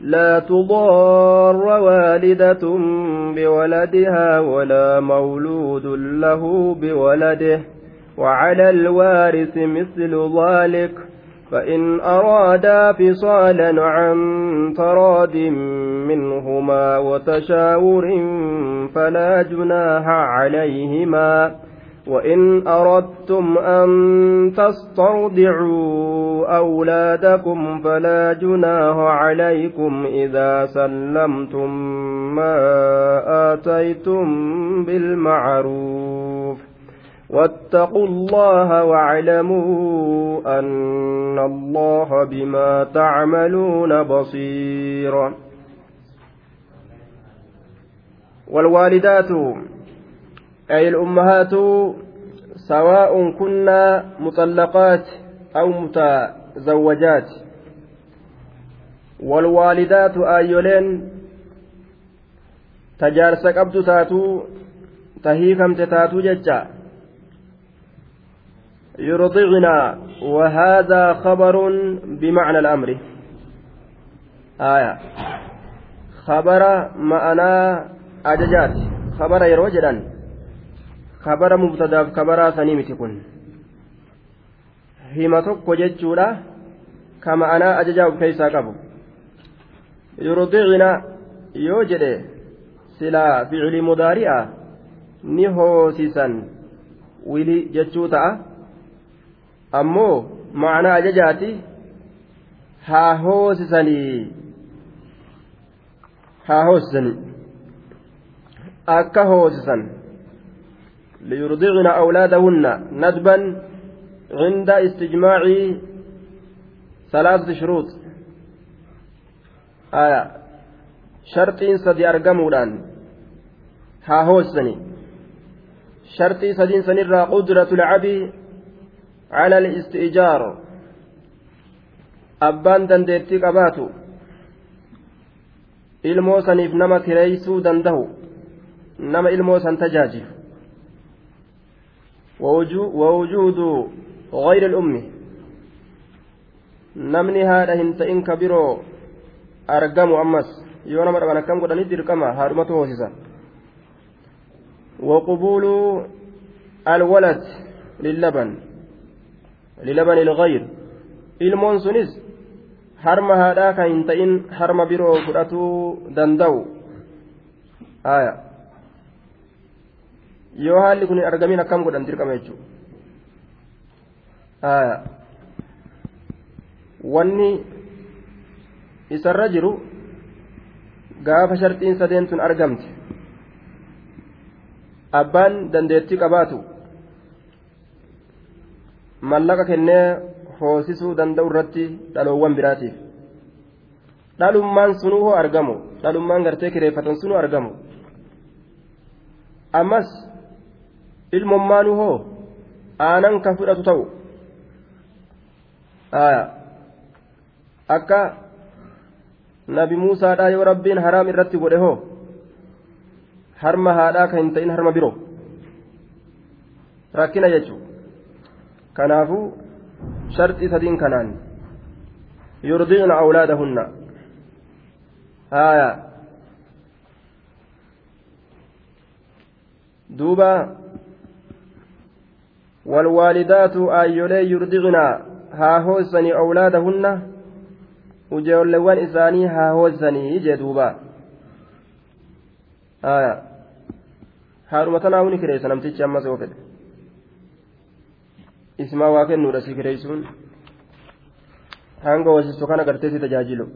لا تضار والدة بولدها ولا مولود له بولده. وعلى الوارث مثل ذلك. فإن أرادا فصالا عن تراد منهما وتشاور فلا جناح عليهما. وإن أردتم أن تسترضعوا أولادكم فلا جناح عليكم إذا سلمتم ما آتيتم بالمعروف واتقوا الله واعلموا أن الله بما تعملون بصير والوالدات أي الأمهات سواء كنا مطلقات أو متزوجات. والوالدات آيولين تجارس قبض تاتو تهيكمت تاتو ججا. يرضعنا وهذا خبر بمعنى الأمر. آية. خبر معنا أججات. خبر يروجدا kabara mubtadaaf kabaraa sanii miti kun hima tokko jechuudha ka ma'anaa ajajaa of keessaa qabu yurdicina yoo jedhe silaa ficili mudaari'a ni hoosisan wili jechuu ta'a ammoo ma'anaa ajajaati haa hoosisanii haa hoosisanii akka hoosisan ليرضعن أولادهن ندبا عند استجماع ثلاثة شروط. آية. شرطين سدي أرقمودان ها هوسني شرطي سدين سنرى قدرة العبي على الاستئجار. أبان دندتي قباتو. ilmoo saniif nama kireeysuu dandahu nama ilmoo san tajaajilu ووجود غير الأم namni haadha hin ta'in ka biroo argamu ammas yoo nama dhaban akkam godhanii dirqama haadhumatu hoosisa وقبول الولد للبن للبن الغير haadhaa kan hin ta'in harma biroo fudhatuu danda'u aya yoo haalli kun hin argamin akkam godhan dirqama jechuudha wanni isarra jiru gaafa sharxiin sadeen tun argamte abbaan dandeettii qabaatu mallaqa kennee hoosisuu danda'u irratti dhaloowwan biraatiif dhalummaan sunuu hoo argamu dhalummaan gartee kireeffatan sunuu argamu ammas ilmommaanu hoo aanan ka fudhatu ta'u akka nabi muusaadhaa yoo rabbiin haraam irratti godhe hoo harma haadhaa kan hin ta'in harma biroo rakkina jechuun kanaafuu sharxii sadiin kanaan yurdiicna awlaadahunna haaya duuba والوالدات آيولي يرضعن ها هوسني أولادهن وجولوان إساني ها هوسني جدوبا آية ammas yoo fedhe ismaa waa kennuudha si kireessuun hanga hoosistu kana gartee si tajaajilu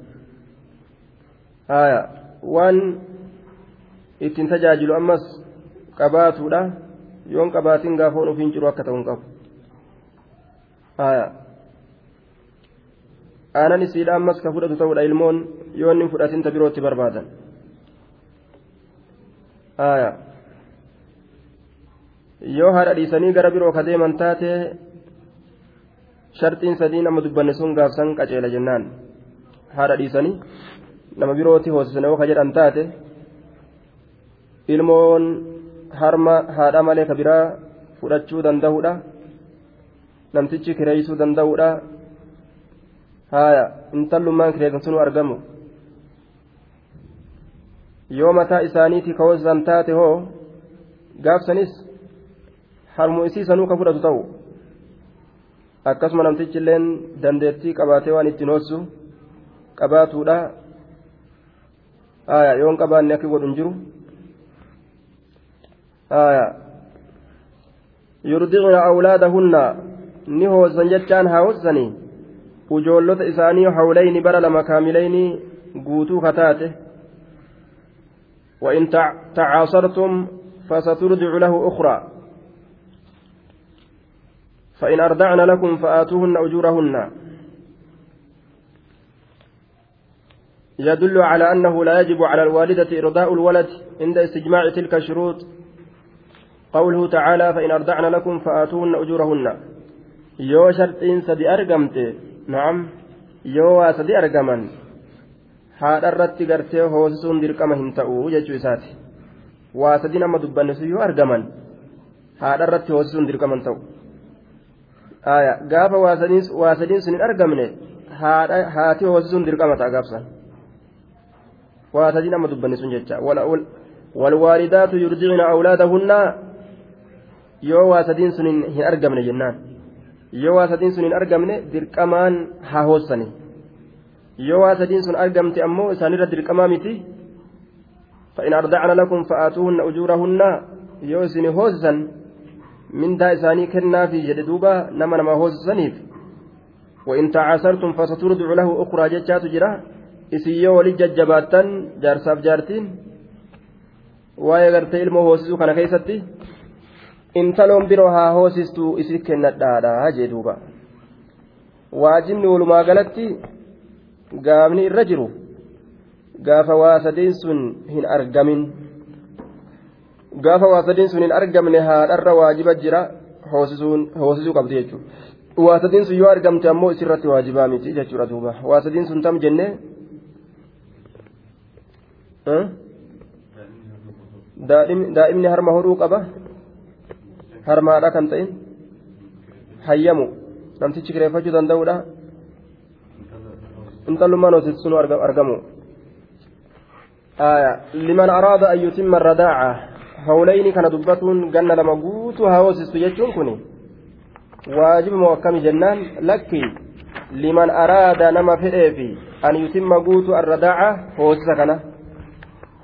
haya waan ittiin tajaajilu ammas qabaatuudha yoon qabaatiin gaafoon ofiin jiru akka ta'uun qabu aanan isiidha ammas ka fudhatu ta'uudha ilmoon yoo inni fudhatinta birootti barbaadan yoo haadha dhiisanii gara biroo ka deeman taate sharxiin sadii nama dubbanne sun gaafsan qaceela jennaan haadha dhiisanii nama birooti hoosisan yoo ka jedhan taate ilmoon harma haadha malee ka biraa fudhachuu danda'uudha. Namtichi kireeysuu danda'uudha. Haya intallummaan kireessan sunu argamu. Yoo mataa isaaniitii ka hoosisan taate hoo gaafsanis harmu isii sanuu ka fudhatu ta'u. Akkasuma namtichi illeen dandeettii qabaatee waan ittiin hoossu qabaatuudha. Haya yoon qabaanne akki godhu hin jiru awlaadahunna ni hoossan jechaan haa hoossanii ujoollota isaanii hawlayni bara lama kaamilayni guutuu kataate وإن تعاصرتم فسترجع له أخرى فإن أرضعن لكم فآتوهن أجورهن يدل على أنه لا يجب على الوالدة إرضاء الولد عند استجماع تلك الشروط قوله تعالى فإن أرضعن لكم فآتوهن أجورهن yoo sharxiin sadi argamte naam yoo waa sadi argaman haadha irratti gartee hoosisuun dirqama hin ta'u jechuu isaati waa sadi nama dubbannisu yoo argaman haadha irratti hoosisuun dirqama hin ta'u gaafa waa sadiin sun hin argamne haati hoosisuun dirqama ta'a gaafsan waa sadii nama dubbannisuun jecha walwaalidaatu yurdicna awlaadahunna yoo waa sadiin sun hin argamne jennaan yoo waa sadiin sun hin argamne dirqamaan haa hoossani yoo waa sadiin sun argamte ammoo isaanirra dirqamaa miti فإن أرضعن لكم فآتوهن أجورهن yoo isin hoosisan mindaa isaanii kennaa fi jedhe duuba nama nama hoosisaniif وإن تعاسرتم فسترضع له أخرى جتات جرا wali jajjabaattan jaarsaaf jaartiin waa'ee gartee ilmoo hoosisuu kana keessatti intaloon biroo haa hoosistu isi kennadhaadha jee duuba waajibni walumaa galatti gaafni irra jiru gaafa waa sadeen sun hin argamin gaafa waa sadeen sun hin argamne haadharra waajiba jira hoosisuu qabdi jechuudha waa sadiin sun yoo argamte ammoo isirratti waajibaa miti jechuudha duuba waa sadiin sun tam jennee daa'imni harma hodhuu qaba harmaadha kan ta'in hayyamu. Namtichi kireeffachuu danda'uudha. Intalummaan hoosisuun argamu. Liman araada an yutimma arradaaca hawlayni kana dubbatuun ganna lama guutuu haa hoosistu jechuun kun waajibamoo akkami jennaan? Lakki liman araada nama fedheefi an yutimma guutuu arradaaca hoosisa kana.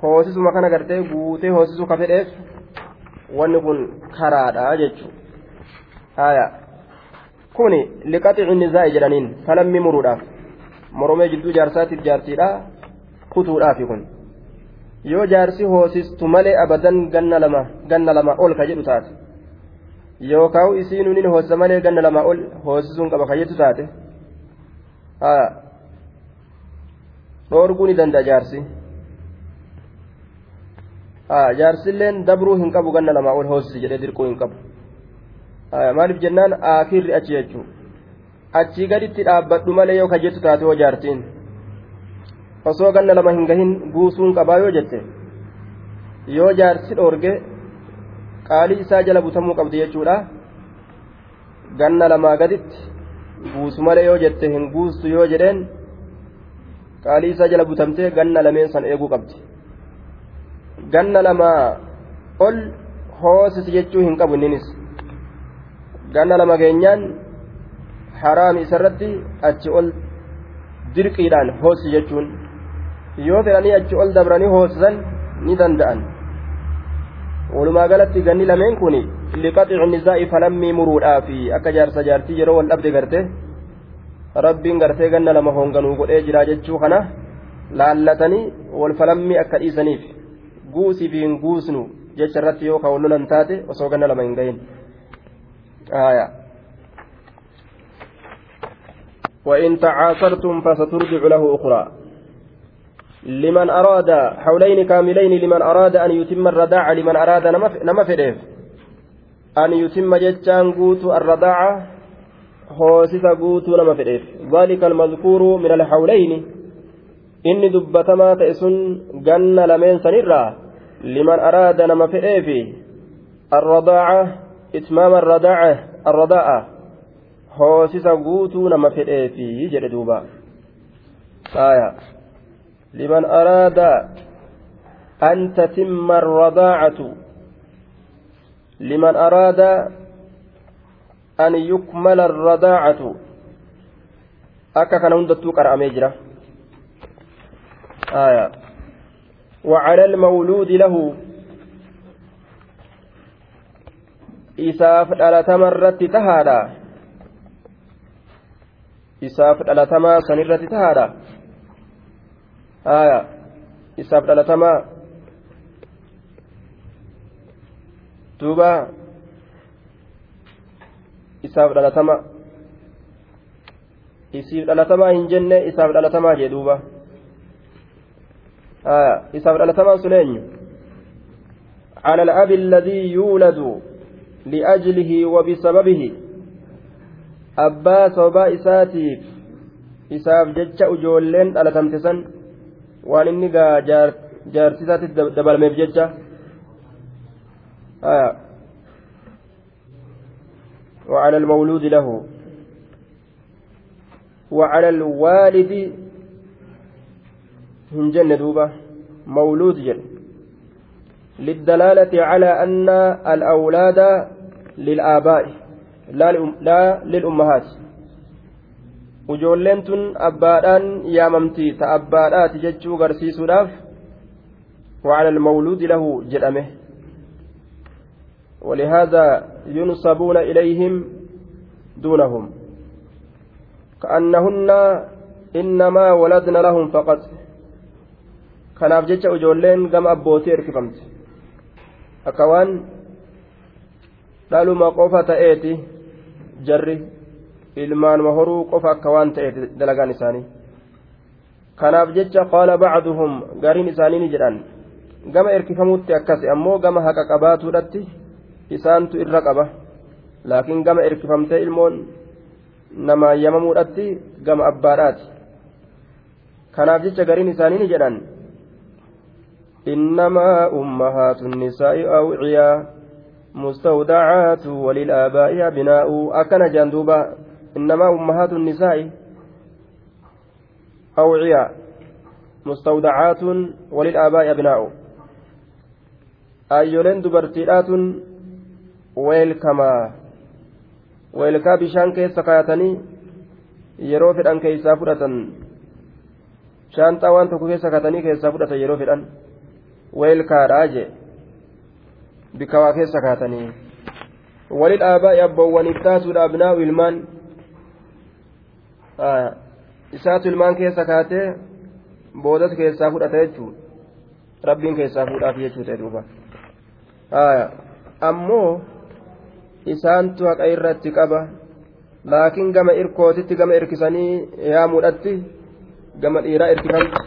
Hoosisuma kana gartee guutee hoosisuu ka fedheef wanni kun karaadha jechuudha kuni liqaxici nizaa'i jedhaniin falammii muruudhaaf moromee jidduu jaarsaatiif jaartiidha kutuudhaafi kun. Yoo jaarsi hoosistu malee abadan ganna lama ganna lama ol ka jedhu taate. Yookaan isiin nin hoosisa malee ganna lama ol hoosisuun qaba ka jettu taate. Haya dhoorguu ni danda'a jaarsi. Jaarsilleen dabruu hin qabu ganna lamaa ol hoosisi jedhee dirquu hin qabu maaliif jennaan aakirri achi jechuun achii gaditti dhaabbadhu malee yoo kajettu taate hoo jaartiin osoo ganna lama hin gahin buusuun qabaa yoo jette yoo jaarsi dhoorge qaalii isaa jala butamuu qabdi jechuudha ganna lamaa gaditti buusu malee yoo jette hin buustu yoo jedheen qaalii isaa jala butamtee ganna lameen san eeguu qabdi. Ganna lamaa ol hoosisi jechuu hin qabu inninis ganna lama keenyaan haraami isarratti achi ol dirqiidhaan hoosisi jechuun yoo fedhanii achi ol dabranii hoosisan ni danda'an walumaa galatti ganni lameen kun liqaxici nisaa'i falammii muruudhaafi akka jaarsa jaartii yeroo wal dhabde garte rabbiin gartee ganna lama hoonganuu godhee jira jechuu kana laallatanii wal falammii akka dhiisaniif guusii fi hin guusnu jecha irratti yoo kan lolan taate osoo ganna lama hin gahin وإن تعاصرتم فسترجع له أخرى لمن أراد حولين كاملين لمن أراد أن يتم الرداع لمن أراد an yutimma jechaan guutu arradaaca hoosisa guutuu nama fedheef ذلك المذكور من الحولين dubbatamaa ta'e sun ganna lameen sanirraa liman araada nama fedheefi arradaaca itmaama arradaaca arradaa'a hoosisa guutuu nama fedheefi jedhe duuba aya liman araada an tatimma arradaacatu liman araada an yukmala arradaacatu akka kana hundattuu qara'amee jira آية وعلى المولود له isaaf dhalatama irratti tahaadha isaaf dhalatamaa san irratti tahaadha haya isaaf dhalatamaa duuba isaaf dhalatama isiif dhalatamaa hin jenne isaaf dhalatamaa jee duuba isaaf dhalatamaan sun على الأب الذي يولد لأجله وبسببه. أبا صوبا إساتيف إساف جتش أجولين على تمتسن. وأن إني جار جارتسات دبل ميف جتش. آه. وعلى المولود له. وعلى الوالد hin jenne duuba mawluud jedhe. للدلالة على أن الأولاد للآباء لا للأمهات ujoolleen tun abbaadhaan yaamamti ta abbaadhaati jechuu garsiisuudhaaf وعلى المولود له جدمه ولهذا ينصبون إليهم دونهم كأنهن إنما ولدن لهم فقط kanaaf jecha ijoolleen gama abbootii erkifamte akka waan dhaluma qofa ta'eeti jarri ilmaanuma horuu qofa akka waan ta'eeti dalagaan isaanii. Kanaaf jecha qaala bacduhum gariin isaanii ni jedhan. Gama erkifamuutti akkasi ammoo gama haqa qabaatuudhatti isaantu irra qaba. Laakiin gama erkifamtee ilmoon namaa yamamuudhatti gama abbaadhaati. Kanaaf jecha gariin isaanii ni jedhan إنما أمهات النساء أوعيا مستودعات وللآباء أبناء. أكن جندوبا إنما أمهات النساء أوعيا مستودعات وللآباء أبناء. أيولين دبرتيرات ويلكما. ويلكا بشان كيس كايتني yeroo fedhan keessaa fudhatan shaanxaa waan tokko keessa katanii keessaa fudhatan yeroo fedhan jee bika waa keessa kaatanii walil aabaa'i abboowwaniif taatuudha abnaa'u ilmaan isaatu ilmaan keessa kaatee boodas keessaa fudhata jechuudha rabbiin keessaa fuudhaaf jechuu ta'e duuba ammoo isaantu haqa irratti qaba laakiin gama irkootitti gama irkisanii yaamuudhatti gama dhiiraa irkifamti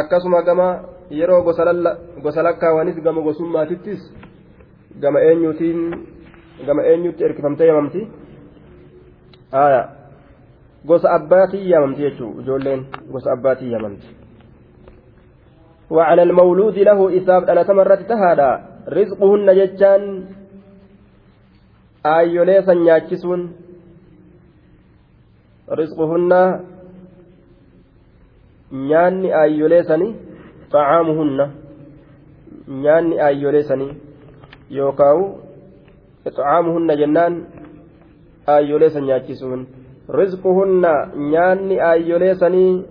akkasuma gama yeroo gosa lakkaawanis gama gosummaatittis gama eenyuutiin gama eenyutti erkifamtee yamamti gosa abbaatii yamamti jechuun ijoolleen gosa abbaatii yamamti. وعلى المولود له إساب أنا تمرت تهادا رزقهن جتان آيولي سنياكسون رزقهن نياني آيولي سني طعامهن xacaamuhunna jennaan aayyolee san nyaachisuun rizquhunna nyaanni aayyolee sanii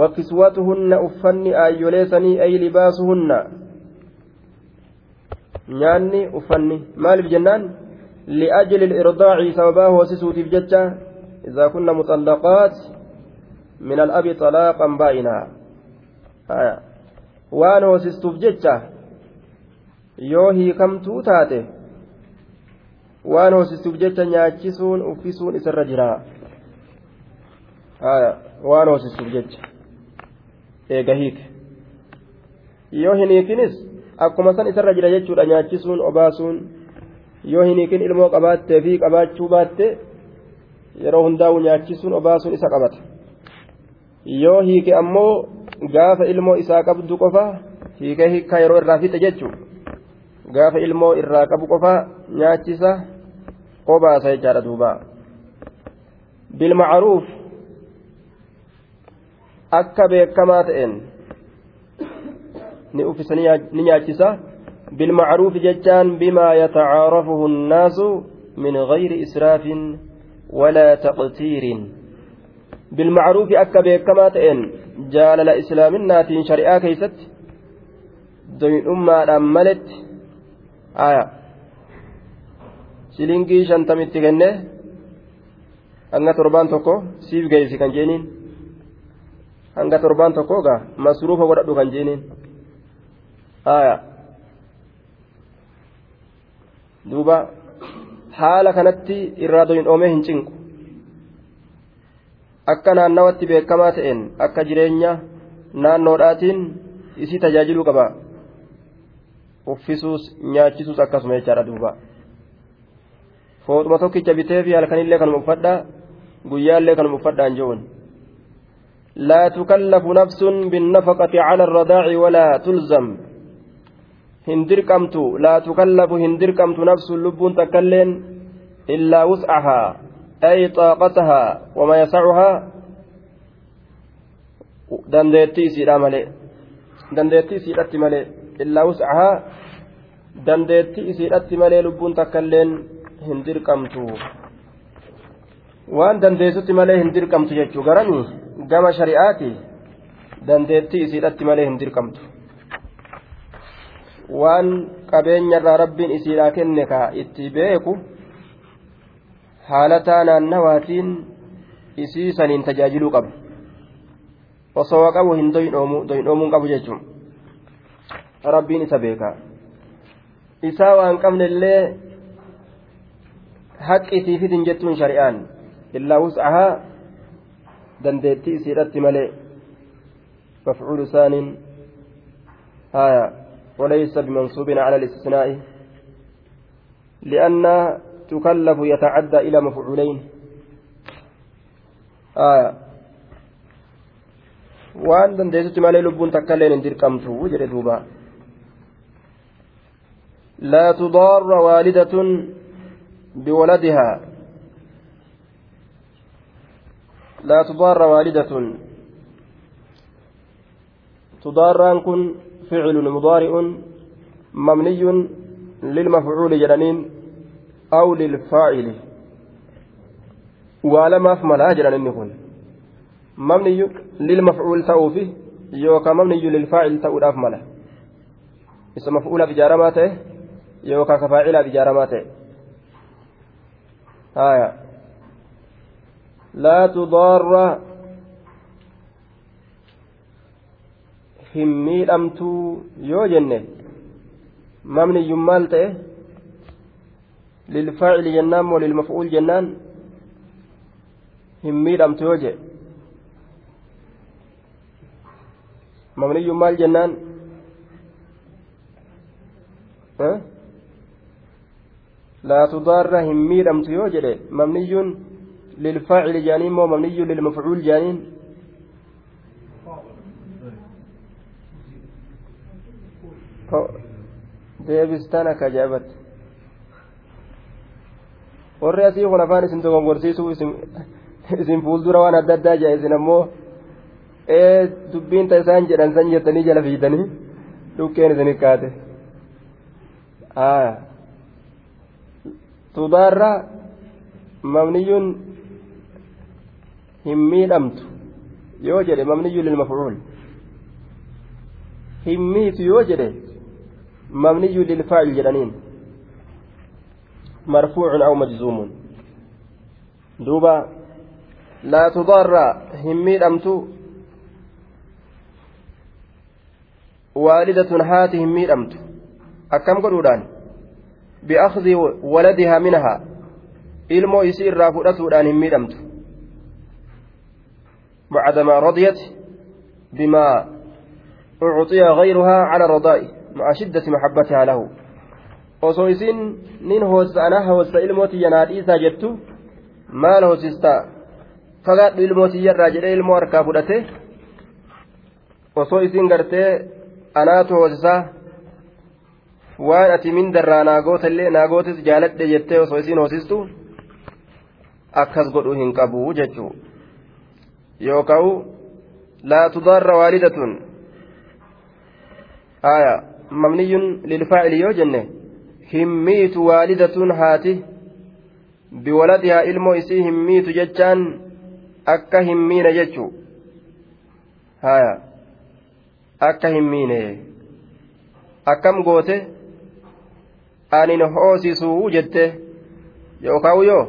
wakiswatuhunna uffanni aayyolee sanii ay libaasuhunna nyaanni uffanni maaliif jennaan li'ajli irdaaci sababaa hoosisuutiif jecha idaa kunna muxallaqaat min al'abi xalaaqan baa'inaa waan hoosistuuf jecha yoo hiikamtuu taate waan hoosistuuf jecha nyaachisuun uffisuun isarra jira. Waan hoosistuuf jecha. Eega hiike. Yoo hin hiikinis akkuma san isarra jira jechuudha nyaachisuun obaasuun. Yoo hin hiikin ilmoo qabaattee fi qabaachuu baatte yeroo hundaa'u nyaachisuun obaasuun isa qabata. Yoo hiike ammoo. Gaafa ilmoo isaa qabdu qofa hiikee hiikkaa yeroo irraa fixe jechuun gaafa ilmoo irraa qabu qofa nyaachisa obaasa jechaadha duuba bilmacruuf akka beekamaa ta'een ni uffisa ni nyaachisa بالمعروف جتان بما يتعارفه الناس من غير إسراف ولا تقتير بالمعروف أكا كما تئن جال الإسلام الناتين شريعة كيست دوين أمة أملت آية kenne hanga torbaan tokko siif geessi kan jeeniin hanga torbaan tokko gaa masruufa godhadhu kan jeeniin aya duuba haala kanatti irraa doyin oomee hin cinqu akka naannawatti beekamaa ta'een akka jireenya naannoodhaatiin isii tajaajiluu qaba uffisuus nyaachisuus akkasuma jechaadha duuba fooxuma tokkicha bitee fi halkanillee kanuma uffadhaa guyyaallee kanuma uffadhaan jehuun لا تكلف نفس بالنفقة على الرضاع ولا تلزم هندركمت لا تكلف هندركمت نفس لب تكلن إلا وسعها أي طاقتها وما يسعها dandeettii isiidha malee dandeettii isiidhatti malee illaa wus'ahaa dandeettii isiidhatti malee lubbuun takka illeen hin dirqamtu waan dandeessutti malee hin dirqamtu jechuu garanii gama shari'aati dandeettii isiidhatti malee hin dirqamtu waan qabeenyarraa rabbiin isiidhaa kenne ka itti beeku haalataa naannawaatiin isii saniin tajaajiluu qaba osoo qabu hin doyinoomuun qabu jechuun rabbiin isa beeka isaa waan qabne illee haqqisiifidin jettuun shari'aan illaa wus'ahaa dandeettii isiidhatti malee mafcuulu saaniin haya وليس بمنصوب على الاستثناء لأن تكلف يتعدى إلى مفعولين آية dandeessutti malee lubbuun takka illee hin dirqamtu jedhe duuba laa tudaarra waalidatun biwaladihaa laa tudaarra waalidatun tudaarraan kun ficilun mudaari'un mabniyyun lilmafcuuli jedhaniin lilfaacili waa lamaaf malaa jedhan inni kun مبني للمفعول تأوفي يوكا مبني للفاعل تأوداف ملا اسم مفعول بجارماته يوكا كفاعل بجارماته آية. لا تضار hin miidhamtuu yoo jenne mamniyyun maal ta'e moo lilmaf'uul jennaan hin miidhamtu yoo jedhe مبني مال جنان أه؟ لا تضار هم ميرم تيوجد مبني للفاعل جانين مو مبني للمفعول جانين deebistana kajaabat warri asii kun afaan isin dogongorsiisuu isin fuuldura waan adda addaa jaa isin ammoo ee dubbiin ta isaan jedhan san jettanii jala fiidanii dhukkeen isin kaate tudaarra mamniyyuun hin miidhamtu yoo jedhe mamniyyuun lilmafcuul hin miitu yoo jedhe mamniyyuun lilfaacil jedhaniin marfuucun aw majzuumun duuba laa tudaarra hin miidhamtu waalidatun haati hin miidhamtu akkam godhuudhaan bi'akhdi waladihaa minahaa ilmoo isii irraa fudhatuudhaan hin miidhamtu بعدما رضيت بما أعطي غيرها على الرضاء مع شدة محبتها له osoo isin nin hoossa ana hoossa ilmoo tiyya naa dhiisaa jettu maal hoosistaa fagaadhu ilmoo tiyyarraa jedhee ilmoo harkaa fudhate osoo isin gartee anaatu hoosisaa waan ati mindarraa naagoota naagootis jaaladhe jettee osoo isin hoosistu akkas godhuu hin qabu jechuu yookaan laa tudarra waalidatun aya mamniyyun lilfaacili yoo jenne himmiitu waalidatun haati? Biwaladihaa ilmoo isii himmiitu jechaan akka himmiine jechuu haya akka himmiine akkam goote? Anin hoosisuu jette. Yookaan yoo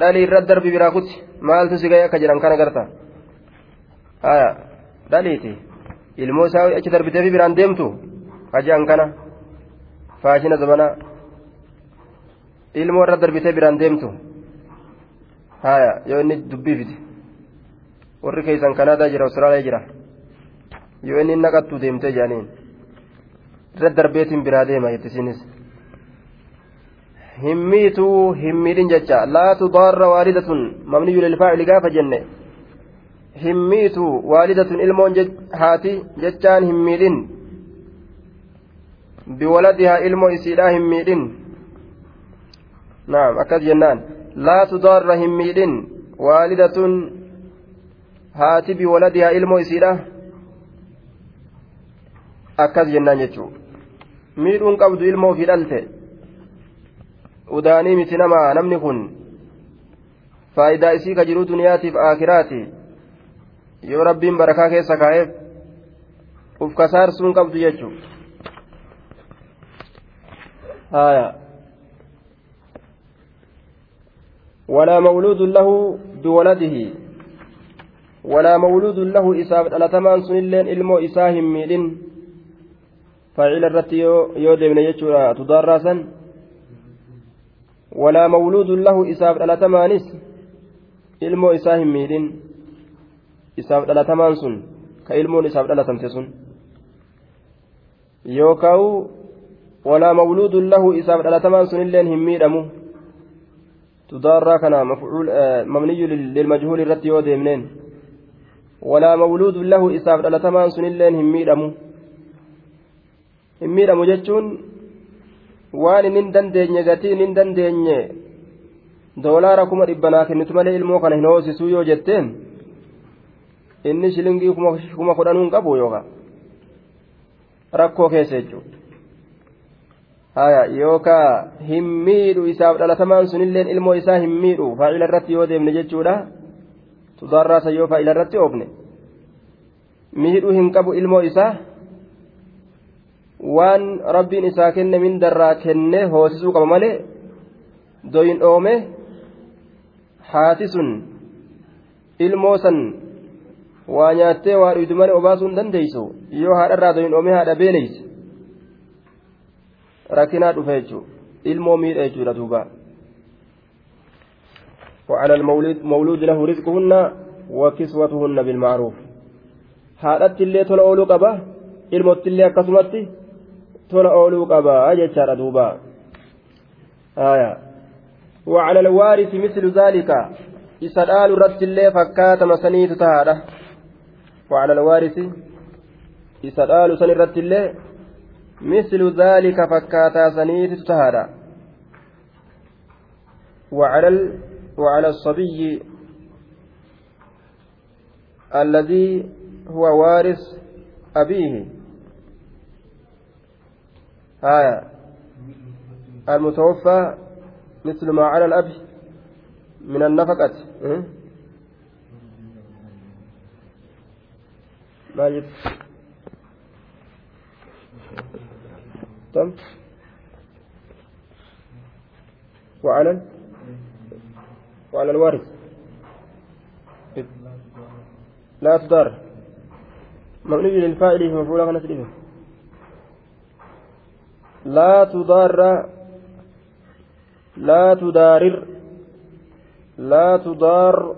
dhalii irra darbi biraa kuti. Maaltu si ga'e akka jedhan kana garta? Haya dhaliiti. Ilmoo isaa achi darbiteefi biraan deemtu? Hajaan kana faashina zabanaa ilmoo irra darbitee biraan deemtu haya yoo inni dubbii fide warri keeysan kanaadaa jira austraaliyaa jira yoo inni naqattu deemtee jaaniin irra darbeetiin biraa deema jettisiinis himmiituu himmiidhin jecha laa tudaarra waalidatun mamniyyu lilfaacili gaafa jenne himmiitu waalidatun ilmoon haati jechaan himmiidhin biwaladihaa ilmoo isiidhaa himmiidhin naam akkas jennaan laa tudaarra himmiidhin waalidatun haati biwaladihaa ilmoo isiidha akkas jennaan jechuu miidhuun qabdu ilmoo ofii dhalte udaanii miti namaa namni kun faayidaa isii ka jiruu duniyaatiif aakiraati yoo rabbiin barakaa keessa kaa'eef uf kasaarsuun qabdu jechuu haya ولا مولود له بولده. ولا مولود له إساف دلتمان سنلين إلمو إساهم ميلين فاعل الرت يو ديمن يجورا تضارسا ولا مولود له إساف دلتمانس إلمو إساهم ميلين إساف دلتمان سن. كإلمون إساف دلتمت سن يوكاو ولا مولود له إساف دلتمان سن اللين هم ميدمو تضارى كان مفعول آه مبني للمجهول الرت يو ديمنين ولا مولود له إساف دلتمان سن اللين هم ميدمو hin miidhamu jechuun waan inni hin dandeenye gatii inni hin dandeenye doolaara kuma dhibbanaa kennitu malee ilmoo kana hin hoosisuu yoo jetteen inni shilingii kuma kudhanuu hin qabu yookaan rakkoo keessa jechuudha. Yookaan hin miidhu isaaf dhalatamaan sunilleen ilmoo isaa hin miidhu faa'ila irratti yoo deemne jechuudha. Tudaarraasa yoo faa'ila irratti oofne. Miidhuu hin qabu ilmoo isaa. waan rabbiin isaa kenne mindarraa kenne hoosisuu qaba malee doyin dhoome haati sun ilmoo san waa nyaattee waa dhuydu malee obaasuu hin dandeeysu yoo haadharraa doyin dhoome haadha beeleyse rakkinaa dhufe jechuudha ilmoo miidha jechuudha duuba. وعلى المولود مولود له رزقهن وكسوتهن بالمعروف haadhatti illee tola ooluu qaba ilmotti illee akkasumatti tola ooluu qabaa jechaadha duuba وعلى الوارث مثل ذلك إسرائيل رد الله فكات مسنيت تهاده وعلى الوارث إسرائيل سن رد الله مثل ذلك فكات سنيت تهاده وعلى ال... وعلى الصبي الذي هو وارث أبيه. آية. المتوفى مثل ما على الأب من النفقة؟ ما جبت. تم وعلى وعلى الوارث. لا تضار. مبني للفاعل مفعول كان لا تضار. لا تدارر لا تضار.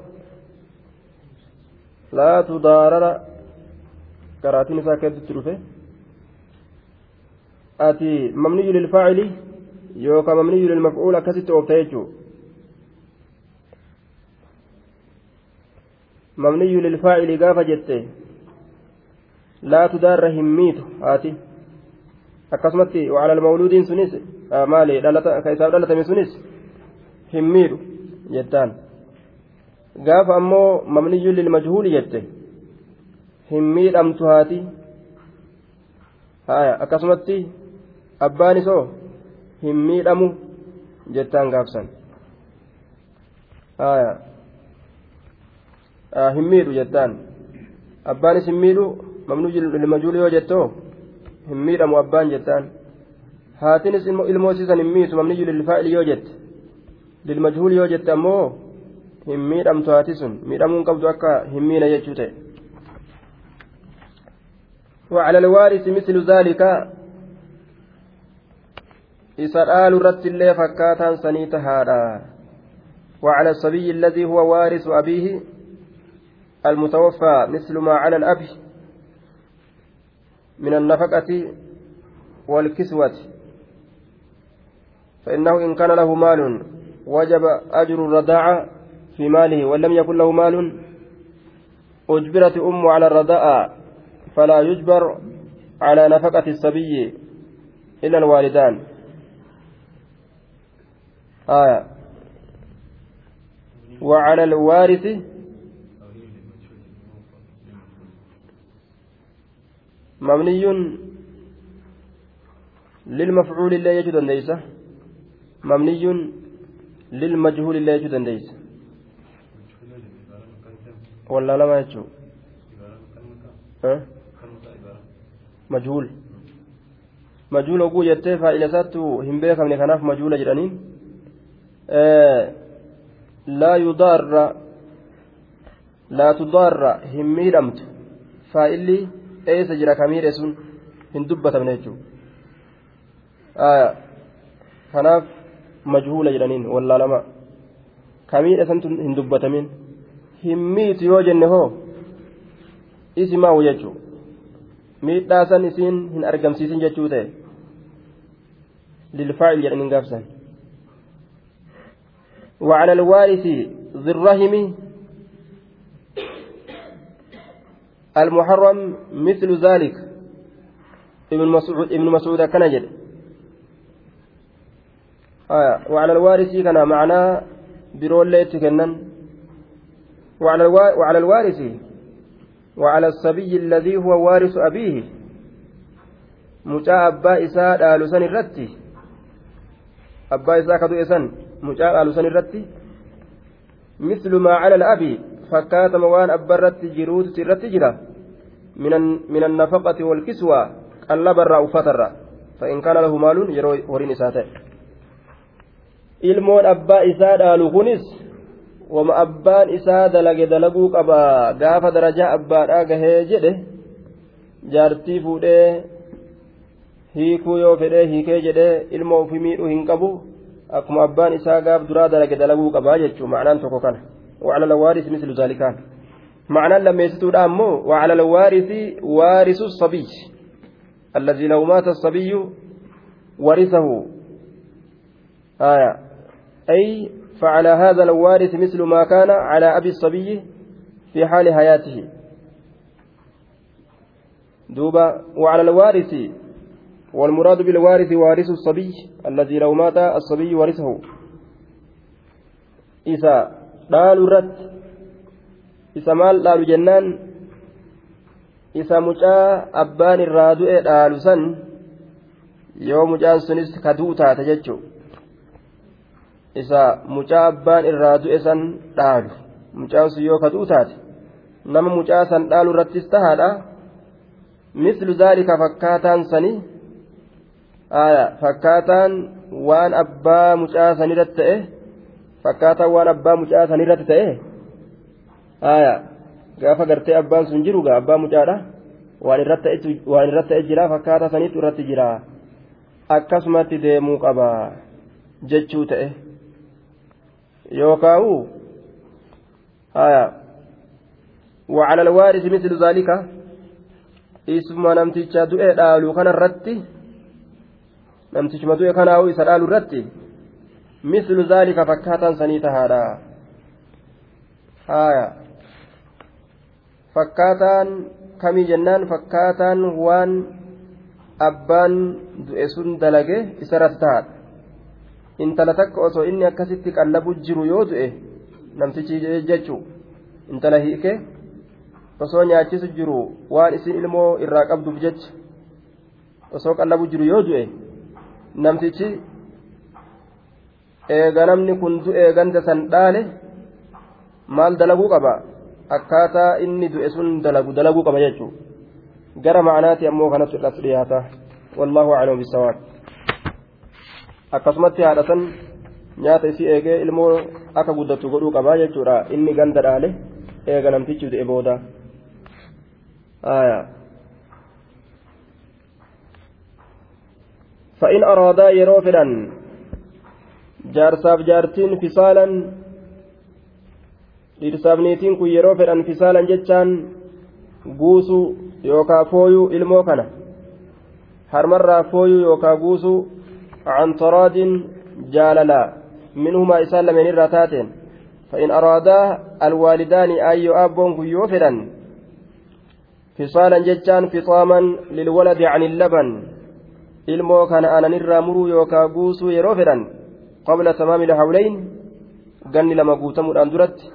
لا تضارر. كراتين ساكت تروفه ati mamniyyu lilfaacili yookaan mamniyyu lilmafcuul akkasitti oofta jechuudha. Mamniyyu lilfaacili gaafa jette laa tudaarra hin miitu haati. Akkasumatti wacala almawluudiin sunis maali ka isaaf dhalatame sunis hin miidhu jettaan. Gaafa ammoo mamniyyu lilmajhuuli jette hin miidhamtu haati. Akkasumatti abbaan isoo hin miidhamu jettaan gaafsan hin miidhu jettaan abbaanis hin miidhu mamnuu ilmajuuli yoo jettoo hin miidhamu abbaan jettaan haatinis ilmoo siisan hin miitu mamniyyu lilfaa'ili yoo jette lilmajhuuli yoo jette ammoo hin miidhamtu haati sun miidhamuun qabdu akka hin miina jechuu ta'e وعلى الوارث مثل ذلك isa dhaalu irratti illee fakkaataan sanii tahaadha. وعلى الصبي الذي هو وارث أبيه المتوفى مثل ما على الأب من النفقة والكسوة فإنه إن كان له مال وجب أجر الرضاعة في ماله وإن لم يكن له مال أجبرت أم على الرضاعة فلا يجبر على نفقة الصبي إلا الوالدان آية. وعلى الوارث مبني للمفعول لا يجد ليس. مبني للمجهول لا يجد ليس. ولا لا ما يجو؟ مجهول. مجهول oguu jettee faa'ila isaattu hin beekamne kanaaf majhuula jedhaniin laa yudaarra laa tudaarra hin miidhamtu faa'illi eessa jira ka miidhe sun hin dubbatamne jechuudha kanaaf majhuula jedhaniin wallaalama ka miidhe santu hin dubbatamin hin miitu yoo jenne hoo isimaa'u jechuudha miidhaa san isiin hin argamsiisin jechuu ta'e lilfaa'il jedhaniin gaafsan وعلى الوارث ذي الرحم المحرم مثل ذلك. ابن مسعود ابن مسعود كان جد. آه وعلى الوارث كان معناه برول كنن. وعلى وعلى الوارث وعلى الصبي الذي هو وارث أبيه. مجا أبا إساء آل سن الرتي. أبا إساء كدو إسان آل سن الرتي مثل ما على الأبي فكات موان أبا الرتي جرود سرتي جرا من من النفقة والكسوة قلب الرأ فتر فإن كان له مال يروي ورين إساته ilmoon abbaa isaa dhaalu kunis wama abbaan isaa dalage dalaguu qaba gaafa darajaa abbaadhaa gahee jedhe jaartii fuudhee hiikuu yoo fedhee hiikee jedhee ilma ofii miidhuu hin qabu akkuma abbaan isaa gaaf duraa dalage dalaguu qabaa jechuun وعلى الوارث مثل ذلك معنى لما يستودع أمه وعلى الوارث وارث الصبي الذي لو مات الصبي ورثه آية أي فعلى هذا الوارث مثل ما كان على أبي الصبي في حال حياته دوبا وعلى الوارث والمراد بالوارث وارث الصبي الذي لو مات الصبي ورثه إذا قالوا رد إذا مال قالوا جنان إذا مجا أبان الرادو قالوا سن يوم مجان سنس كدوتا تججو isa mucaa abbaan irraa du'e san dhaalu mucaan sun yoo kaduu taate nama mucaa san dhaalu irrattis tahaadha mislu zaalika fakkaataan sani fakkaataan waan abbaa mucaa sanirratti ta'e fakkaataan waan abbaa mucaa sanirratti ta'e gaafa gartee abbaan sun jiru gaa abbaa mucaadha waan irratti ta'e jira fakkaataa saniitu irratti jira akkasumatti deemuu qaba jechuu ta'e. آية وعلى الوارث مثل ذلك اسم نمتيجا دؤي دالو كان الرتي namtichuma du'e kanaa'u isa dhaalu irratti mislu zaalika fakkaataan sanii tahaadha haya fakkaataan kamii jennaan fakkaataan waan abbaan du'e sun dalage isarratti tahaadha intala takka osoo inni akkasitti qallabu jiru yoo du'e namtichi jechuu intala hiike osoo nyaachisu jiru waan isin ilmoo irraa qabduuf jecha osoo qallabu jiru yoo du'e namtichi eega namni kun du'e ganda san dhaale maal dalaguu qaba akkaataa inni du'e sun dalagu dalaguu qaba jechuudha gara ma'anaati ammoo kanatti irratti dhiyaata wallaahu aclamu bisawaab akkasumatti haadhatan nyaata isii eegee ilmoo akka guddatu godhuu qabaa jechuudha inni ganda dhaale eega namtichi du'e booda فإن أرادا يرو فدان jaarsaaf jaartiin fisaalan dhiirsaaf niitiin kun yeroo fedhan fisaalan jechaan guusuu yookaa fooyuu ilmoo kana harmarraa fooyuu yookaa guusuu cantaraadin jaalalaa minhumaa isaan lameen irraa taateen فإن أرادا الوالدان أي أب كيو فدان فصالا جتان فطاما للولد عن اللبن ilmoo kana aananirraa muruu yookaa guusuu yeroo fedhan qabla tamaami lhawlayn ganni lama guutamuudhaan duratti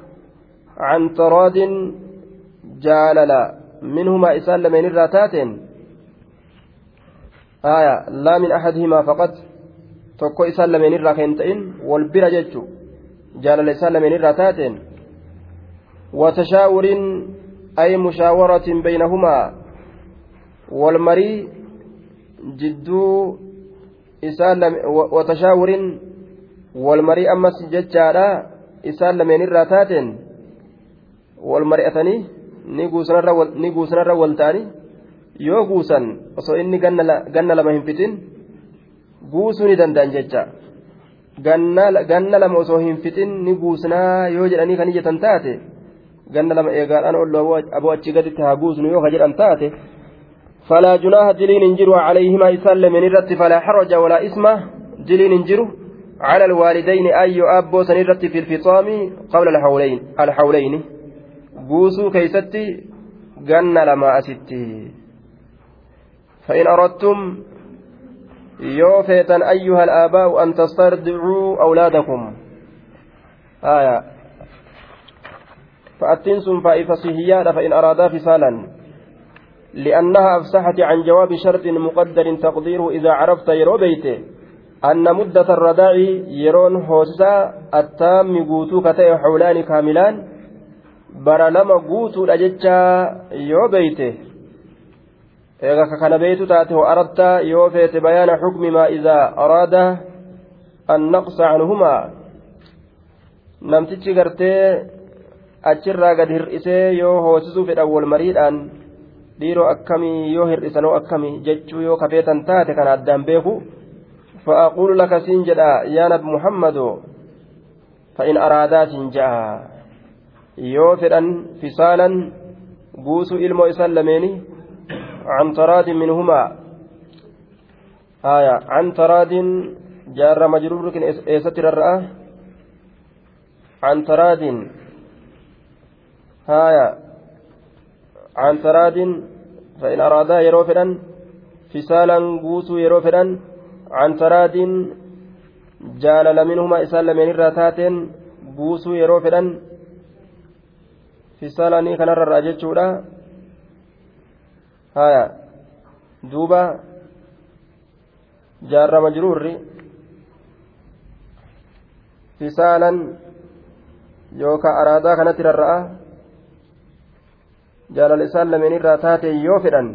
can taraadin jaalala minhumaa isaan lameenirraa taateen aya laa min axadihimaa faqat tokko isaan lameenirraa kan ta'in wal bira jechu jaalala isaan lameenirraa taateen وتشاور أي مشاورة بينهما والمري jidduu isaan watashaawurin walmarii ammas jechaadha. Isaan lameen irraa taateen wal mari'atanii ni guusanarra wal ta'anii yoo guusan osoo inni ganna lama hin fixin guusuu ni danda'an jecha. Ganna lama osoo hin fixin ni guusnaa yoo jedhanii kan ijatan taate ganna lama eegaadhaan ol aboo achi gaditti haa guusnu yoo ka jedhan taate فلا جناح دلين انجروا عليهما يسلم من الرت فلا حرج ولا إثم دلين انجروا على الوالدين أي أبو سنرت في الفطام قبل الحولين الحولين. بوسوا كيستي جن لما أستي فإن أردتم يوفيتا أيها الآباء أن تسترضعوا أولادكم. آية. فأتنسم فإفصيهيات فإن أرادا فصالا لأنها أفسحت عن جواب شرط مقدر تقديره إذا عرفت يرو بيته أن مدة الرداع يرون هوسا التام قوتو كتئ حولان كاملان. برلما قوتو لجتشا يو بيته إذا كان بيت تاته وأردت يوفيت بيان حكم ما إذا أراد النقص عنهما. namtichi gartee achirraa gad hir'isee yoo hoosisuu fedhan wal mariidhaan dhiiroo akkamii yoo hir'isanoo akkamii jechuu yoo kafeetan taate kana addaan beeku fa'aquulu laka siin jedha yaa nabi muhammado fa'in araadaatiin ja'a yoo fedhan fisaalan guusuu ilmoo isaan lameeni عن تراد منهما آية عن تراد جار مجرور إيستر الرأى عن تراد آية عن تراد فإن أرادا يروفدا فسالا قوسوا يروفدا عن تراد جالل منهما إسال من الراتات قوسوا يروفدا فسالني كان الراجل هايا دوبا جار مجرور فسالا يوكا أرادا كانت الرأى jaalala isaan lameen irraa taate yoo fedhan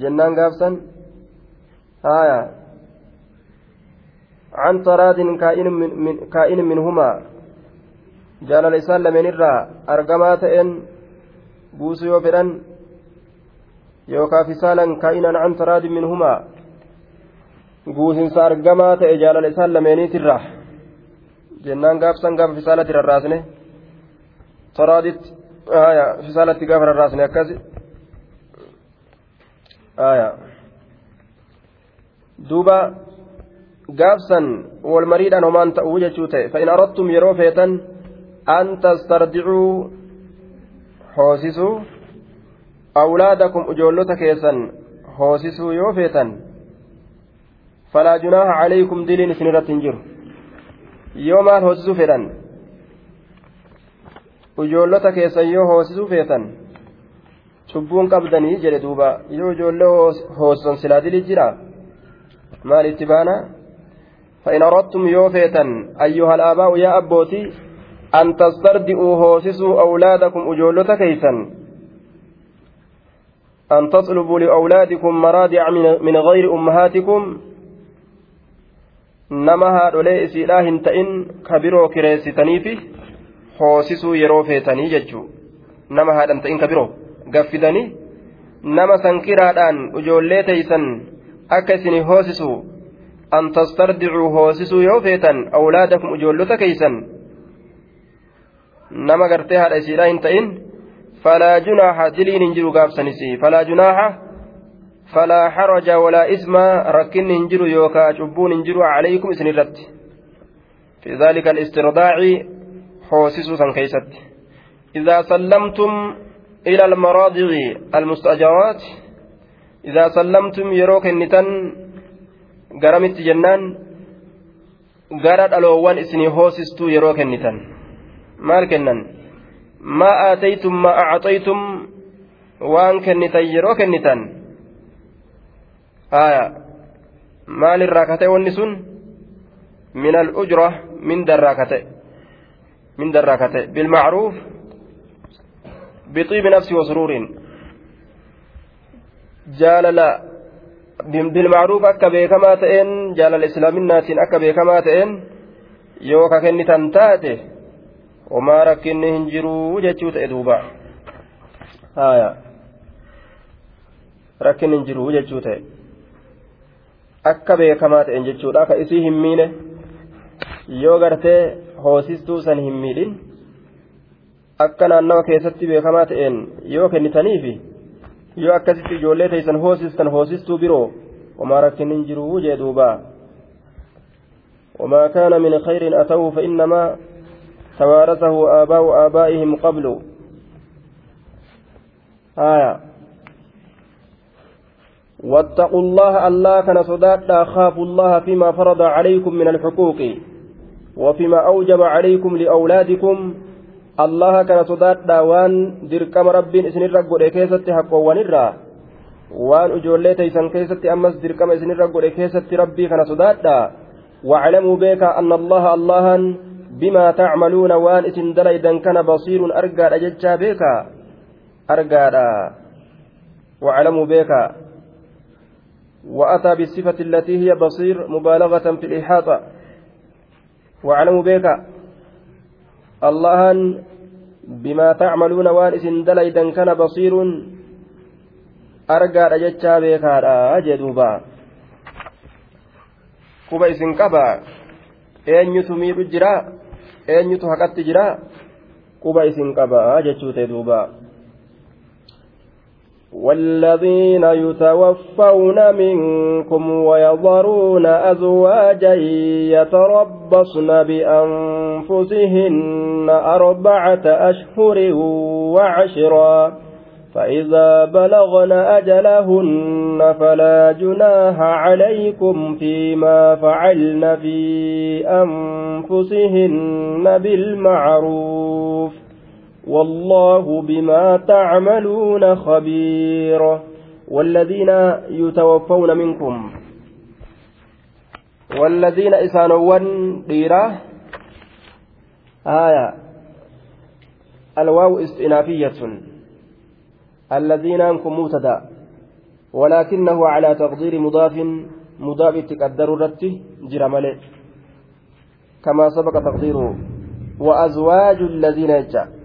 jennaan gaafsan. Haya can taraadin kaa'in minhumaa. Jaalala isaan lameen irraa argamaa ta'een buusu yoo fedhan yookaa fisaalan kaa'inan can taraadin minhumaa. Guusinsa argamaa ta'e jaalala isaan lameeniitirraa jennaan gaafsan gaafa fisaalatti rarraasne taraaditti duuba gaafsan wal mariidhaan homaan ta'uu jechuu ta'e fa'in arattum yeroo feetan an tastardicuu hoosisuu awlaadakum ijoollota keessan hoosisuu yoo feetan falaa junaaha calaykum diliin isin irratti hin jiru yoo maal hoosisuu fedhan ijoollota keessan yoo hoosisuu feetan cubbuun qabdanii jedhe duuba yoo ijoollee hoosisan silaa dilii jira maal itti baana فإن أردتم يوفيتا أيها الآباء يا أبوتي أن تسترضئوا هوسسوا أولادكم أجولة كيسا أن تطلبوا لأولادكم مرادع من غير أمهاتكم haadholee isiidhaa hin ta'in ka biroo kireessitaniifi hoosisuu yeroo feetanii jechuu nama haadhan ta'in ka biroo gaffidanii nama sankiraadhaan ijoollee teeysan akka isin hoosisu an tastardicuu hoosisuu yoo feetan awlaadakum ijoollota keeysan nama gartee haadha isiidhaa hin ta'in falaa junaaha diliin hin jiru gaabsanisi falaa junaaha فلا حرج ولا إثم ركن هنجر يوكا شبون هنجر عليكم إسن الرد في ذلك حوسس كيست. إذا سلمتم إلى المراضع المستأجرات إذا سلمتم يروك النتن قرمت جنان قرد ألوان إسني حوسستو يروك النتن مال كنن؟ ما آتيتم ما أعطيتم وان كنتن يروك النتن آية. wanni sun min al'ujra mindarraa kate mindarraa bilmacruuf bixiibi nafsi wasruuriin jaalala bilmacruuf akka beekamaa ta'een jaalala islaaminaatiin akka beekamaa ta'een yoo ka kennitan taate homaa rakkinni hin jiruu jechuu ta'e duuba haya rakkinni hin jiruu jechuu ta'e akka beekamaa ta'een jechuudha ka isii yoo gartee hoosistuu san hin miidhin akka naannawa keessatti beekamaa ta'een yoo kennitaniifi yoo akkasitti ijoollee teessan hoosistan hoosistuu biroo wamaa rakkin hin jiruu jee duuba وما كان من خير أتوه فإنما توارثه آباء آبائهم قبل آية واتقوا الله الله كان صدادا خافوا الله فيما فرض عليكم من الحقوق وفيما أوجب عليكم لأولادكم الله كان صدادا وان دركم رب إسن الرقود كيست حقوا ونرى. وان أجولي تيسن كيست أمس دركم إسن الرقود كيست ربي كان صدادا واعلموا بك أن الله الله بما تعملون وان إسن دليدا كان بصير أرقى أججا بك. أرقى واعلموا بك. وأتى بالصفة التي هي بصير مبالغة في الإحاطة. واعلموا بك الله بما تعملون وانس دليدا كان بصير أرقى رجتشا بك جدوبا kuba isin qaba eenyutu miidhu jira eenyutu haqatti jira quba isin qaba jechuu ta'e duuba والذين يتوفون منكم ويضرون أزواجا يتربصن بأنفسهن أربعة أشهر وعشرا فإذا بلغن أجلهن فلا جناح عليكم فيما فعلن في أنفسهن بالمعروف والله بما تعملون خبير والذين يتوفون منكم والذين إسانوا ديرا آية الواو استئنافية الذين أنكم مبتدا ولكنه على تقدير مضاف مضاف تقدر رته جرمله كما سبق تقديره وأزواج الذين يجأ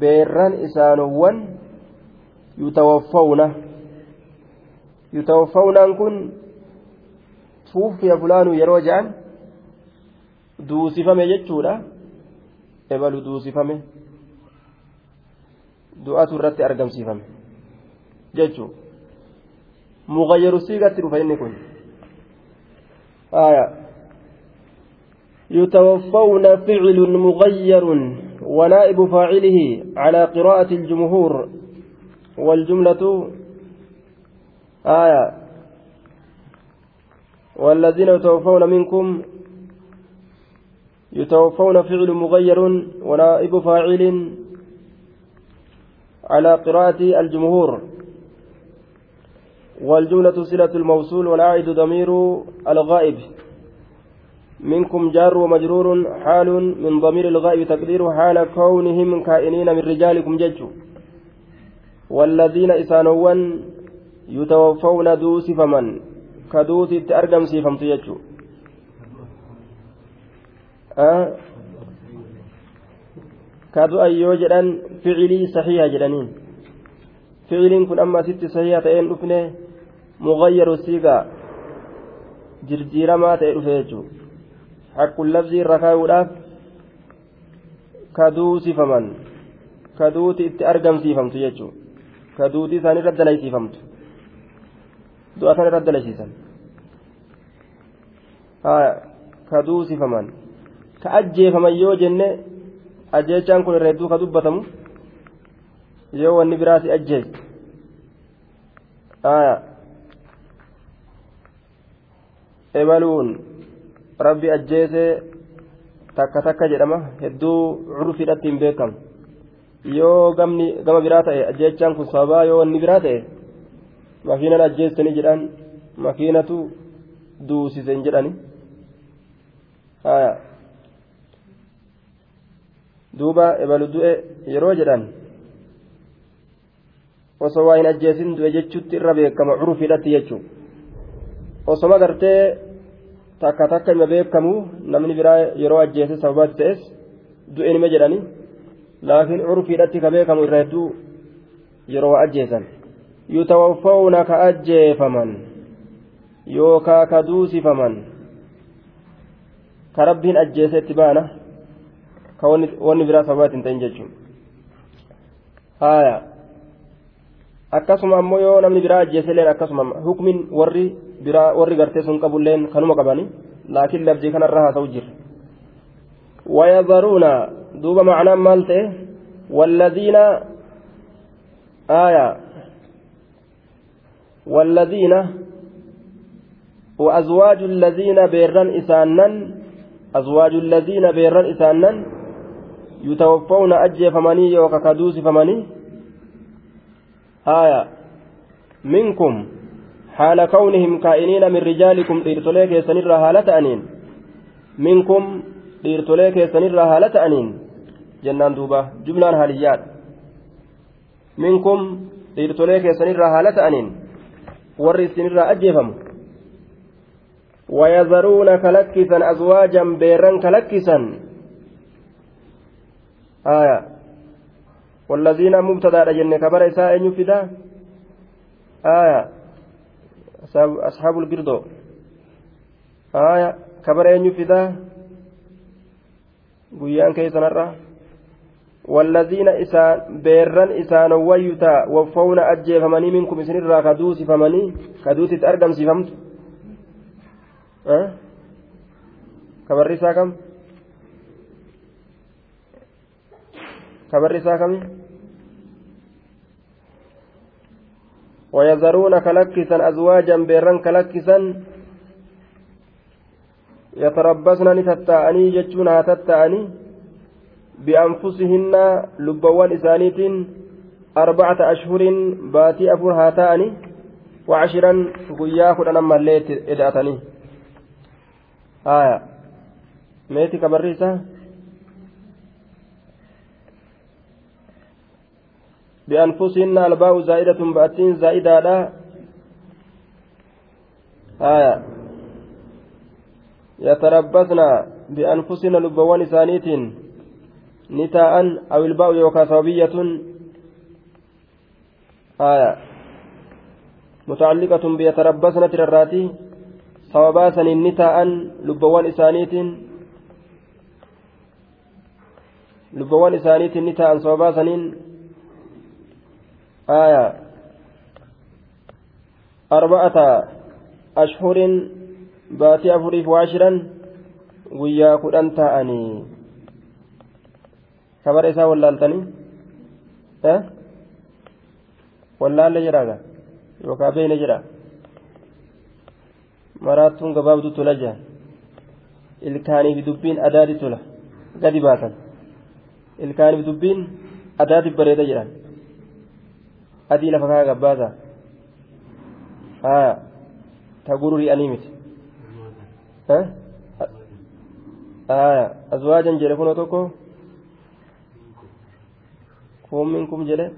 beerran isaanowwan yutawaffawna yutawaffawnaan kun tuuffiya fulaanuu yeroo je'an duusifame jechuudha ebalu duusifame du'atu irratti argamsiifame jechuu mugayyaru siigatti dhufa inni kun آية يتوفون فعل مغير ونائب فاعله على قراءة الجمهور والجملة آية والذين يتوفون منكم يتوفون فعل مغير ونائب فاعل على قراءة الجمهور والجملة صلة الموصول والعائد ضمير الغائب. منكم جار ومجرور حال من ضمير الغائب تقدير حال كونهم كائنين من رجالكم ججوا والذين إسانوا يتوفون دوس فمن كدوت أرقم سيفمت ججوا أه؟ كادو أيو جدان فعلي صحيحة جدانين فعلين كن أما ست صحيحة تأين أفنه مغير السيقا جرجيرما تأين أفنه حق اللفظ ركاودhaaf kaduusifaman kaduuti itti argamsiifamtu jechuun kaduuti isaan irra dalaysiifamtu du'a kan irra dalaysiisan kaduusifaman ka ajjeefaman yoo jenne ajjeechaan kun irra hedduu ka dubbatamu yoo wanni biraati ajjeesse ebaluun rabbi ajjeese takka takka jedhama hedduu curfiidhatti hin beekamu yoo gamni gama biraa ta'e ajjeechaan kun sababaa yoo wanni biraa ta'e makiinan ajjeessanii jedhan makiinatu duusisen jedhani duuba ebalu du'e yeroo jedhan osoo waa hin ajjeesin du'e jechuutti irra beekama curfiidhatti jechuun osoma gartee takka takka ima beekamu namni biraa yeroo ajjeese sababaatti ta'es du'e nima jedhani laakiin curfiidhatti ka beekamu irra hedduu yeroo ajjeesan yutawaffawna ka ajjeefaman yookaa ka duusifaman ka rabbiin ajjeese itti baana ka wanni biraa sababaatti hin ta'in jechuun haaya akkasuma ammoo yoo namni biraa ajjeese leen akkasuma hukmin warri biraa warri gartee sun qabulleen kanuma qabani laakiin labdii kanarra haa ta'u jira ويذرون دوب معنى مالته والذين آية والذين وأزواج الذين بيرن إسانا أزواج الذين بيرن إسانا يتوفون أجي فمني وككدوس فمني آية منكم حال كونهم كائنين من رجالكم dhiirtolee keessanirraa haala ta'aniin minkum dhiirtolee keessanirraa haala ta'aniin jennaan duuba jumlaan haaliyyaadha minkum dhiirtolee keessanirraa haala ta'aniin warri isinirraa ajjeefamu ويذرون كلكسا أزواجا بيرا كلكسا آية والذين مبتدا جن كبر إساء يفدا آية أصحاب القردو آية كبر يفدا guyyaan keessanarra والذين إسان بيران إسان ويتا وفونا أجيفمني منكم إسنرا كدوسي فمني. كدوسي تأرقم سيفمت. أه؟ كبر كم؟ كبر كم؟ ويذرون كلكسا أزواجا بيران كلكسا. يتربصن نتتأني جتشون هتتأني بأنفسهن لبوان إسانيت أربعة أشهر باتي أفر هاتأني. وعشرا قيا خدنا مليت إدأتني. آية. ميتي كبريسة بأنفسهن ألباء زائدة بأتين زائدة لا. آية. يتربصن بأنفسهن لبوان إسانيت نتاء أو الباء يوكا صوبية آية. متعلقة بيتربصن ترراتي. صواباسا نتاء لبوان إسانيت لبوان إسانيت نتاء صواباسا آية أربعة أشهر baatii afuriif waashiran guyyaa kudhan ta'anii kabara isaa wallaaltanii wallaalle jedhaaga yookaan beeyne jedha maraattuun gabaabduu tola jaa ilkaaniif dubbiin adaadi tola gadi baatan ilkaaniif dubbiin adaadi bareeda jedhan adii lafa kaa gabbaasa haa ta gururii anii miti haa azwaajan jedhe kunoo tokko kun minkum jedhe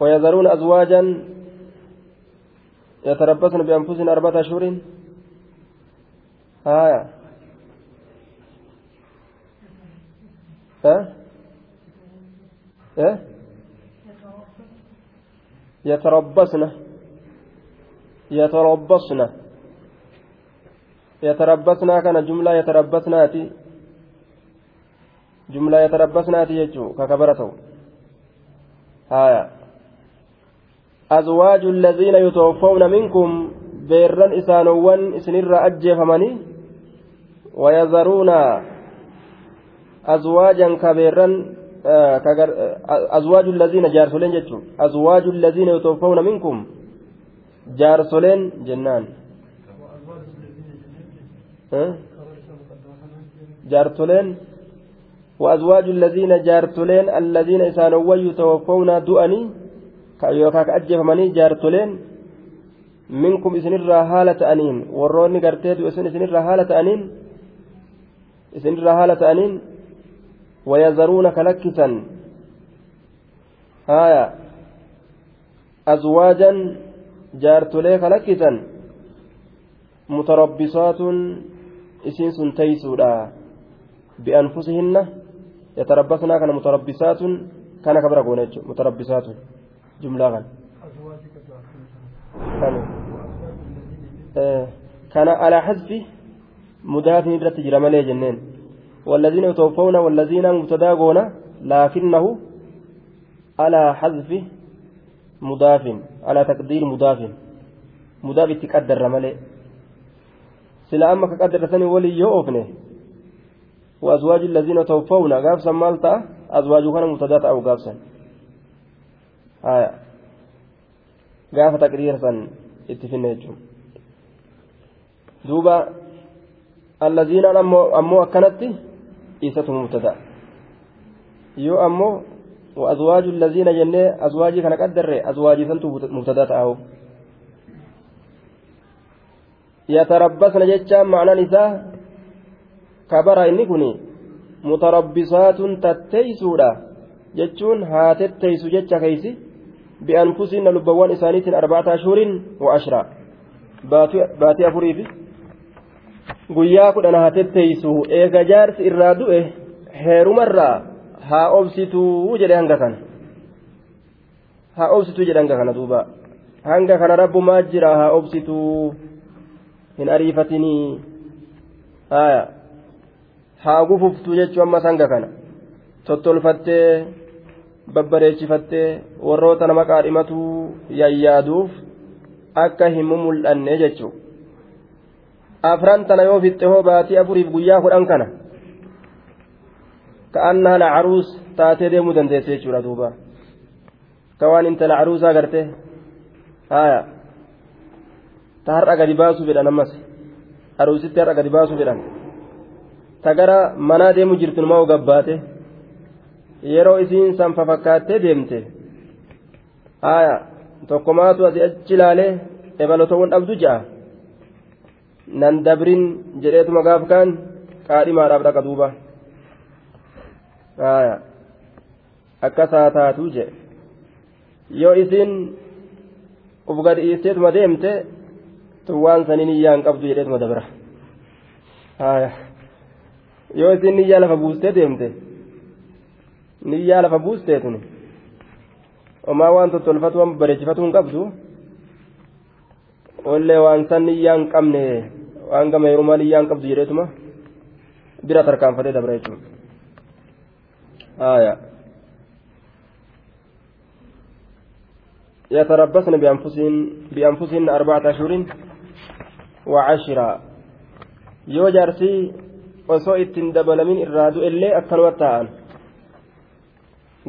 ويذرون أزواجا يتربصن بأنفسهن أربعة أشهر ها إيه يتربصن. يتربصن. يتربصن كان جملة يتربصناتي. جملة يتربصناتي يجو ككبرته آية أزواج الذين يتوفون منكم بيران إسانوان إسنر أجفمني ويذرون أزواجا كبيران أزواج الذين جارسولين جتشو أزواج الذين يتوفون منكم جارسولين جنان جارسولين وأزواج الذين جارسولين الذين إسانوا يتوفون دؤني yookaan ajjeefamanii jaartoleen minkum isinirraa haala ta'aniin warroonni gartee du'esun isinirraa haala ta'aniin isinirraa haala haya azwaajan jaartolee kalakkisan mutarabbisaatun isiin sun teeysuudha bi'anfusihinna yatarabbasnaa kana mutarabbisaatun kana kabira goone jechuudha mutarabbisaatun جملة غن كان على حذف مضاف نبرة جرمالي جنين والذين يتوفون والذين متداغون لكنه على حذف مضاف على تقدير مضاف. مضاف تقدر رمالي سلا أما كقدر سني ولي يوفنه وأزواج الذين توفون غافسا مالتا أزواج كان متدات أو غافسا gaafa taqriira san itti finne jechuun duuba allaziinaan ammoo akkanatti isatu mubtada yoo ammoo وأزواج الذين جنة أزواجي كان قدر أزواجي سنتو مبتدأ تأو يتربصن جتشا معنى نساء كبر إني كني متربصات تتيسودا. جتشون هاتتيسو جتشا كيسي بأنفسهن لبوان إسانيت أربعة أشهر وعشرة. باتي أفريف guyyaa kudhan haa tetteeysu eega jaarsi irraa du'e heerumarraa haa obsituu jedhe hanga kana haa obsituu jedhe hanga kana duuba hanga kana rabbumaa jira haa obsituu hin ariifatinii haya haa gufuftuu jechuu ammas hanga kana tottolfattee babbareechifattee warroota nama qaadhimatuu yayyaaduuf akka hin mul'anne jechuudha. Afran tana yoo fixxe hoo baatii afuriif guyyaa kudhan kana ka'annaa lacaruus taatee deemuu dandeesse jechuudha duuba. Ka waan intala caruusaa garte haya ta har'a gadi baasuu fedhan ammas aruusitti har'a gadi baasuu fedhan. Ta gara manaa deemu jirtu numa gabbaate yeroo isiin sanfa fakkaattee deemte. Haya tokkomaatu asii achi ilaalee ebalotowwan dhabdu ja'a. Nan dabrin jedheetuma gaaf kaan qaadhimaadhaaf dhaqa duuba akkasaa taatuu jedhe yoo isin uf gad dhiisteetuma deemte tun waan sanii niyyaan qabdu jedheetuma dabra yoo isin niyyaa lafa buustee deemte niyyaa lafa buusteetun omaa waan tottolfatu waan bareechifatu hin qabdu ollee waan san niyyaan qabne waan gama heerumaa niyyaan qabdu jedheetuma bira tarkaanfatee dabra jechuudha. يتربصن بأنفسهن بأنفسهن أربعة أشهر وعشرا yoo jaarsii osoo ittiin dabalamin irraa du'ellee akkanuma ta'an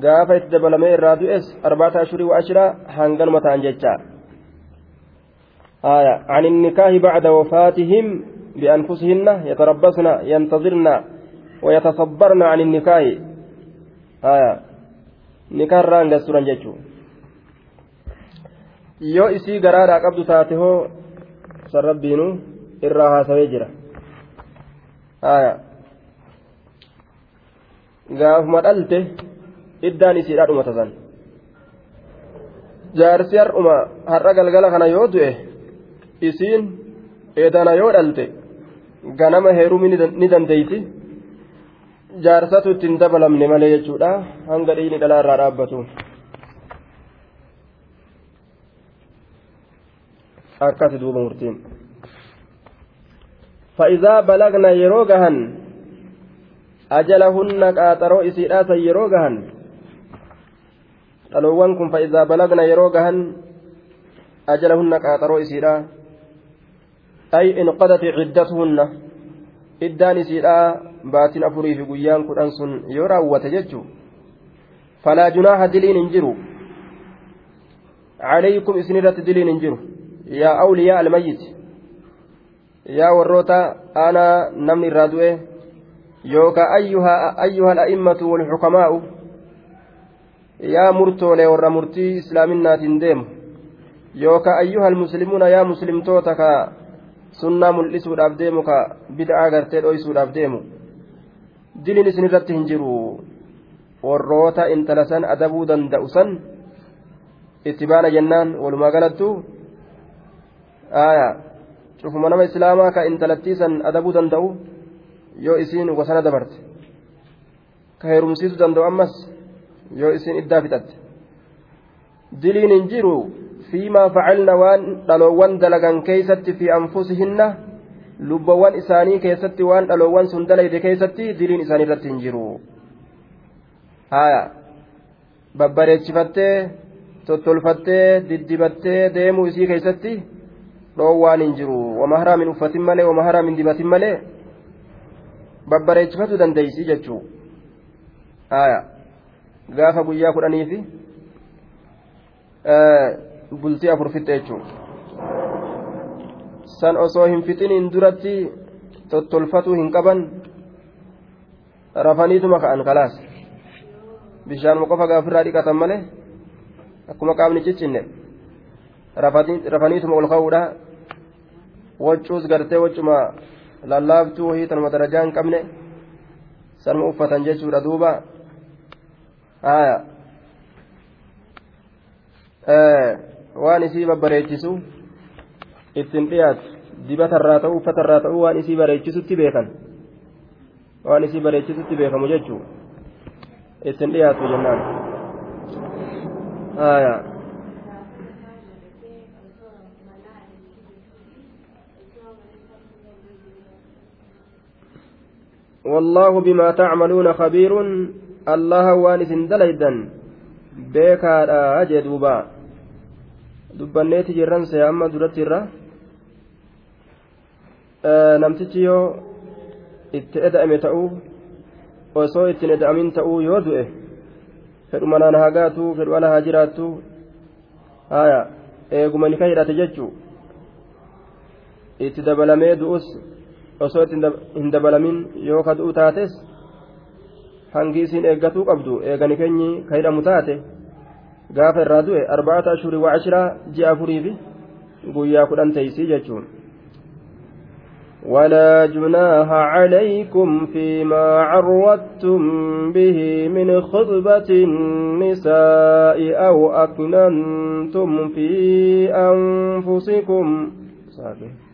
gaafa itti dabalamee irraa du'es arbaata ashurii wa ashiraa hanganuma ta'an jecha آية عن النكاح بعد وفاتهم بأنفسهن يتربصن ينتظرن ويتصبرن عن النكاح آية نكاح ران قصرا جيتشو yoo isii garaadhaa qabdu taate hoo san rabbiinu irraa haasawee jira gaafuma dhalte iddaan isiidha dhumata san jaarsi har'uma har'a galgala kana yoo du'e isiin edana yoo dhalte ganama heerumii ni dandeeyti jaarsatu ittiin dabalamne malee jechuudha hanga dhiini dhalaa irraa dhaabbatu akkasi duuba murtiin فإذا بلغنا يروغهن أجلهن قاطرو إسيراسا يروغهن dhaloowwan kun fa'idaa balagna yeroo gahan ajalahunna qaaxaroo isiidha ay inqadati ciddatuhunna iddaan isiidha baatin afurii fi guyyaan kudhan sun yoo raawwate jechu falaa junaaha diliin hin jiru. Calaykum isinirratti diliin hin jiru. Yaa awliyaa almayyiti yaa warroota aanaa namni irraa du'e yookaan ayyuha al'a'immatu walxukamaa'u yaa murtoolee warra murtii islaaminaatiin deemu yookaan ayyuha almuslimuuna yaa muslimtoota ka sunnaa mul'isuudhaaf deemu ka bid'aa gartee dhoysuudhaaf deemu diliin isin irratti hin jiru warroota intala san adabuu danda'u san itti baana jennaan walumaa galattu cufuma nama islaamaa ka intalattiisan adabuu danda'u yoo isiin wasana dabarte ka heerumsiisuu danda'u ammas yoo isiin iddaa fixatte diliin hin jiru fiimaa facalna waan dhaloowwan dalagan keeysatti fi anfusihinna lubbawwan isaanii keessatti waan dhaloowwan sun dalayde keessatti diliin isaanii irratti hin jiru haya babbareechifattee tottolfattee diddibattee deemuu isii keessatti dhoowwaan hin jiru wama haraamin uffatin malee wama haraamin dibatin malee babbareechifatu dandeeysi jechuu aya gaafa guyyaa kudhanii fi bultii afur fixxe jechuu san osoo hin fixiniin duratti tottolfatuu hin qaban rafaniituma ka'an kalaas bishaanuma qofa gaafirraa dhiqatan malee akkuma qaamni ciccinne rafaniituma ol ka'uudha waccuus gartee waccuma lallaabtuu wahii tanuma darajaa hin qabne sanuma uffatan jechuudha duuba haya waan isii babbareechisu ittiin dhiyaatu dibatarraa ta'uu uffatarraa ta'uu waan isii bareechisutti beekan waan isii bareechisutti beekamu jechuu ittiin dhiyaatu jennaan haya والله بما تعملون خبير الله وانس دليدا بيكا أجدوبا dubbanneeti jirranse amma duratti irra namtichi yoo itti eda'ame ta'uu osoo ittiin eda'amin ta'uu yoo du'e fedhuma naan haa gaatu fedhu ala haa jiraattu haya eeguma nika hidhate jechuu itti dabalamee du'us osoo itti hin dabalamin yoo ka du'u taates hangi isiin eeggatuu qabdu eegani keenyi ka hidhamu taate gaafa irraa du'e arba'ata ashurii waa ashiraa ji'a afurii fi guyyaa kudhan teeysii jechuun ولا جناح عليكم فيما عرضتم به من خطبة النساء أو أكننتم في أنفسكم صحيح.